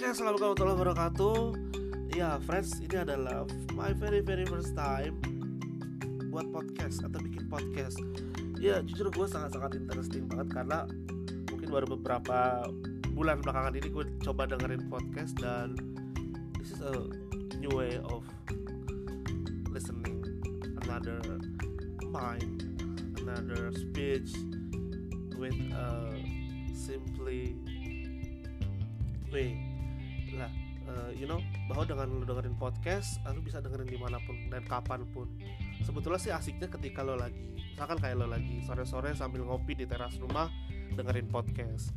assalamualaikum warahmatullahi wabarakatuh. Ya, friends, ini adalah my very very first time buat podcast atau bikin podcast. Ya, jujur gue sangat-sangat interesting banget karena mungkin baru beberapa bulan belakangan ini gue coba dengerin podcast dan this is a new way of listening another mind, another speech with a simply way lah uh, you know bahwa dengan lo dengerin podcast lo bisa dengerin di mana pun dan kapan pun. Sebetulnya sih asiknya ketika lo lagi misalkan kayak lo lagi sore-sore sambil ngopi di teras rumah dengerin podcast.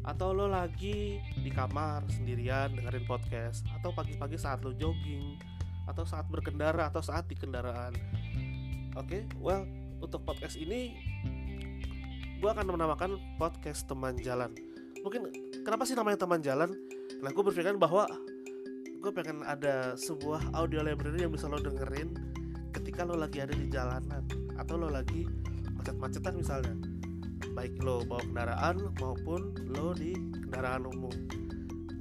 Atau lo lagi di kamar sendirian dengerin podcast. Atau pagi-pagi saat lo jogging atau saat berkendara atau saat di kendaraan. Oke okay? well untuk podcast ini gue akan menamakan podcast teman jalan. Mungkin kenapa sih namanya teman jalan? Nah gue berpikir bahwa gue pengen ada sebuah audio library yang bisa lo dengerin ketika lo lagi ada di jalanan atau lo lagi macet-macetan misalnya. Baik lo bawa kendaraan maupun lo di kendaraan umum.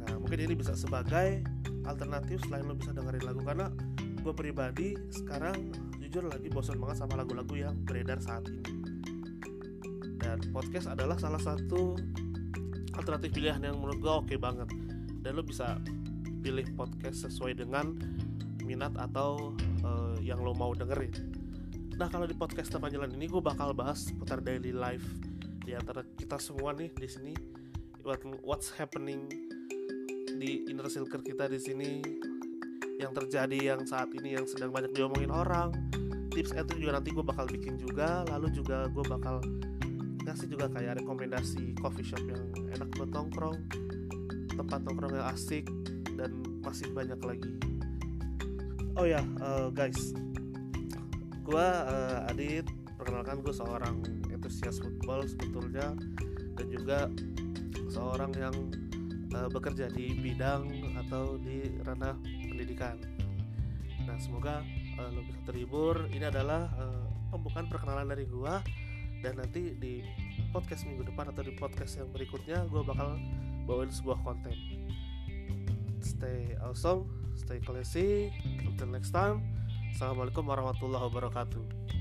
Nah mungkin ini bisa sebagai alternatif selain lo bisa dengerin lagu karena gue pribadi sekarang jujur lagi bosan banget sama lagu-lagu yang beredar saat ini. Dan podcast adalah salah satu alternatif pilihan yang menurut gue oke okay banget. Dan lo bisa pilih podcast sesuai dengan minat atau uh, yang lo mau dengerin. Nah kalau di podcast teman jalan ini gue bakal bahas putar daily life di antara kita semua nih di sini. What, what's happening di inner circle kita di sini. Yang terjadi yang saat ini yang sedang banyak diomongin orang. Tips and juga nanti gue bakal bikin juga. Lalu juga gue bakal ngasih juga kayak rekomendasi coffee shop yang enak buat nongkrong tempat nongkrong yang asik dan masih banyak lagi. Oh ya uh, guys. Gue uh, Adit perkenalkan gue seorang entusias football sebetulnya dan juga seorang yang uh, bekerja di bidang atau di ranah pendidikan. Nah semoga uh, lo bisa terhibur. Ini adalah uh, pembukaan perkenalan dari gue dan nanti di podcast minggu depan atau di podcast yang berikutnya gue bakal bawain sebuah konten. Stay awesome stay classy until next time assalamualaikum warahmatullahi wabarakatuh